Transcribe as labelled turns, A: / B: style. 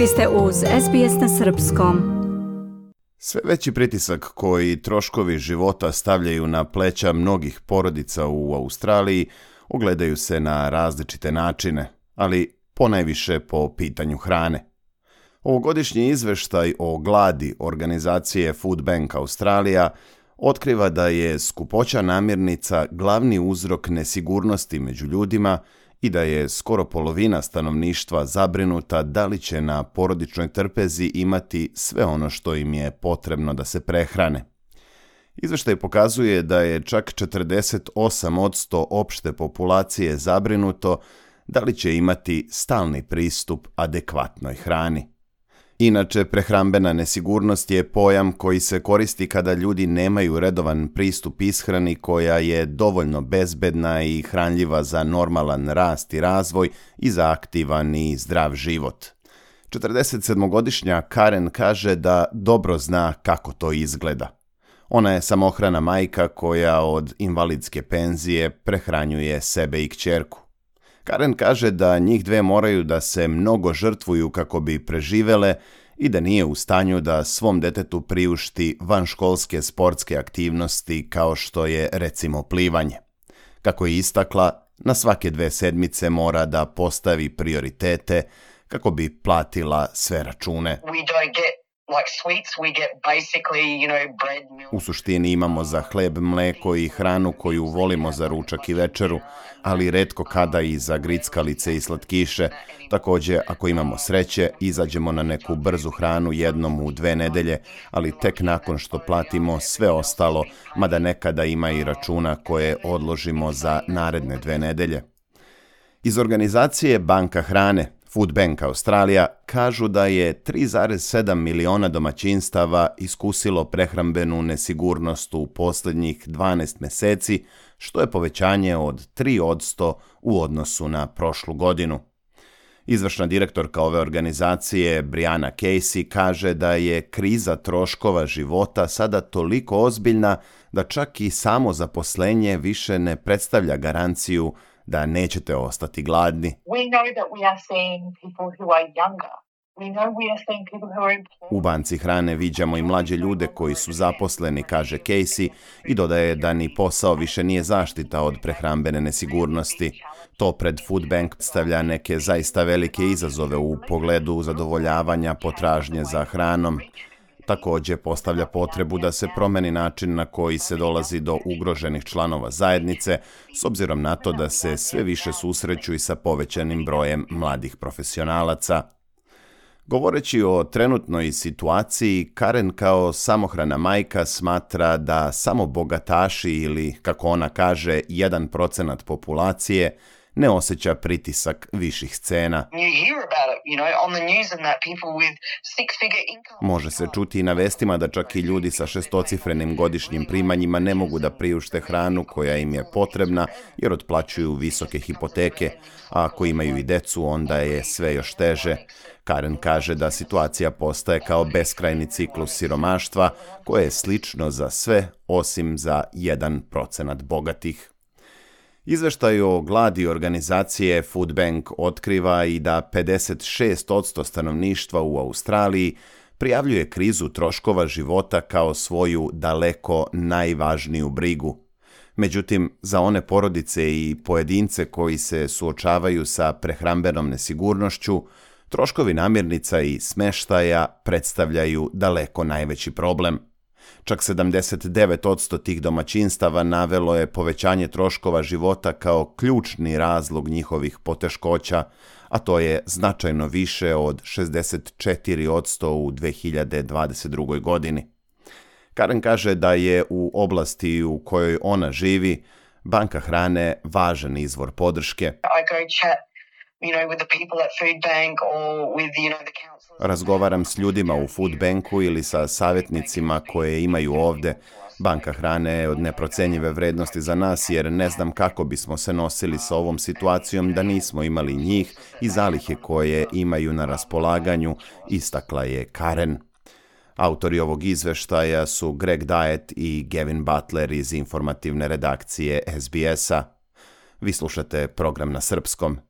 A: Vi ste uz SBS na Srpskom. Sve veći pritisak koji troškovi života stavljaju na pleća mnogih porodica u Australiji ogledaju se na različite načine, ali ponajviše po pitanju hrane. Ovogodišnji izveštaj o gladi organizacije Food Bank Australija otkriva da je skupoća namirnica glavni uzrok nesigurnosti među ljudima i da je skoro polovina stanovništva zabrinuta da li će na porodičnoj trpezi imati sve ono što im je potrebno da se prehrane. Izveštaj pokazuje da je čak 48% opšte populacije zabrinuto da li će imati stalni pristup adekvatnoj hrani. Inače, prehrambena nesigurnost je pojam koji se koristi kada ljudi nemaju redovan pristup ishrani koja je dovoljno bezbedna i hranljiva za normalan rast i razvoj i za aktivan i zdrav život. 47-godišnja Karen kaže da dobro zna kako to izgleda. Ona je samohrana majka koja od invalidske penzije prehranjuje sebe i kćerku. Karen kaže da njih dve moraju da se mnogo žrtvuju kako bi preživele i da nije u stanju da svom detetu priušti vanškolske sportske aktivnosti kao što je recimo plivanje. Kako je istakla, na svake dve sedmice mora da postavi prioritete kako bi platila sve račune. We don't get like sweets we get
B: basically you know bread U suštini imamo za hleb, mleko i hranu koju volimo za ručak i večeru, ali redko kada i za grickalice i slatkiše. Takođe, ako imamo sreće, izađemo na neku brzu hranu jednom u dve nedelje, ali tek nakon što platimo sve ostalo, mada nekada ima i računa koje odložimo za naredne dve nedelje.
A: Iz organizacije Banka hrane Food Bank Australija kažu da je 3,7 miliona domaćinstava iskusilo prehrambenu nesigurnost u poslednjih 12 meseci, što je povećanje od 3% u odnosu na prošlu godinu. Izvršna direktorka ove organizacije, Briana Casey, kaže da je kriza troškova života sada toliko ozbiljna da čak i samo zaposlenje više ne predstavlja garanciju da nećete ostati gladni. U banci hrane viđamo i mlađe ljude koji su zaposleni, kaže Casey, i dodaje da ni posao više nije zaštita od prehrambene nesigurnosti. To pred Food Bank stavlja neke zaista velike izazove u pogledu zadovoljavanja potražnje za hranom. Takođe postavlja potrebu da se promeni način na koji se dolazi do ugroženih članova zajednice, s obzirom na to da se sve više susreću i sa povećanim brojem mladih profesionalaca. Govoreći o trenutnoj situaciji, Karen kao samohrana majka smatra da samo bogataši ili, kako ona kaže, 1% populacije – ne osjeća pritisak viših cena. Može se čuti i na vestima da čak i ljudi sa šestocifrenim godišnjim primanjima ne mogu da priušte hranu koja im je potrebna jer otplaćuju visoke hipoteke, a ako imaju i decu onda je sve još teže. Karen kaže da situacija postaje kao beskrajni ciklus siromaštva koje je slično za sve osim za jedan procenat bogatih. Izveštaj o gladi organizacije Food Bank otkriva i da 56% stanovništva u Australiji prijavljuje krizu troškova života kao svoju daleko najvažniju brigu. Međutim, za one porodice i pojedince koji se suočavaju sa prehrambenom nesigurnošću, troškovi namirnica i smeštaja predstavljaju daleko najveći problem – Čak 79% tih domaćinstava navelo je povećanje troškova života kao ključni razlog njihovih poteškoća, a to je značajno više od 64% u 2022. godini. Karen kaže da je u oblasti u kojoj ona živi banka hrane važan izvor podrške. I go chat Razgovaram s ljudima u food banku ili sa savjetnicima koje imaju ovde. Banka hrane je od neprocenjive vrednosti za nas jer ne znam kako bismo se nosili sa ovom situacijom da nismo imali njih i zalihe koje imaju na raspolaganju, istakla je Karen. Autori ovog izveštaja su Greg Diet i Gavin Butler iz informativne redakcije SBS-a. Vi slušate program na srpskom.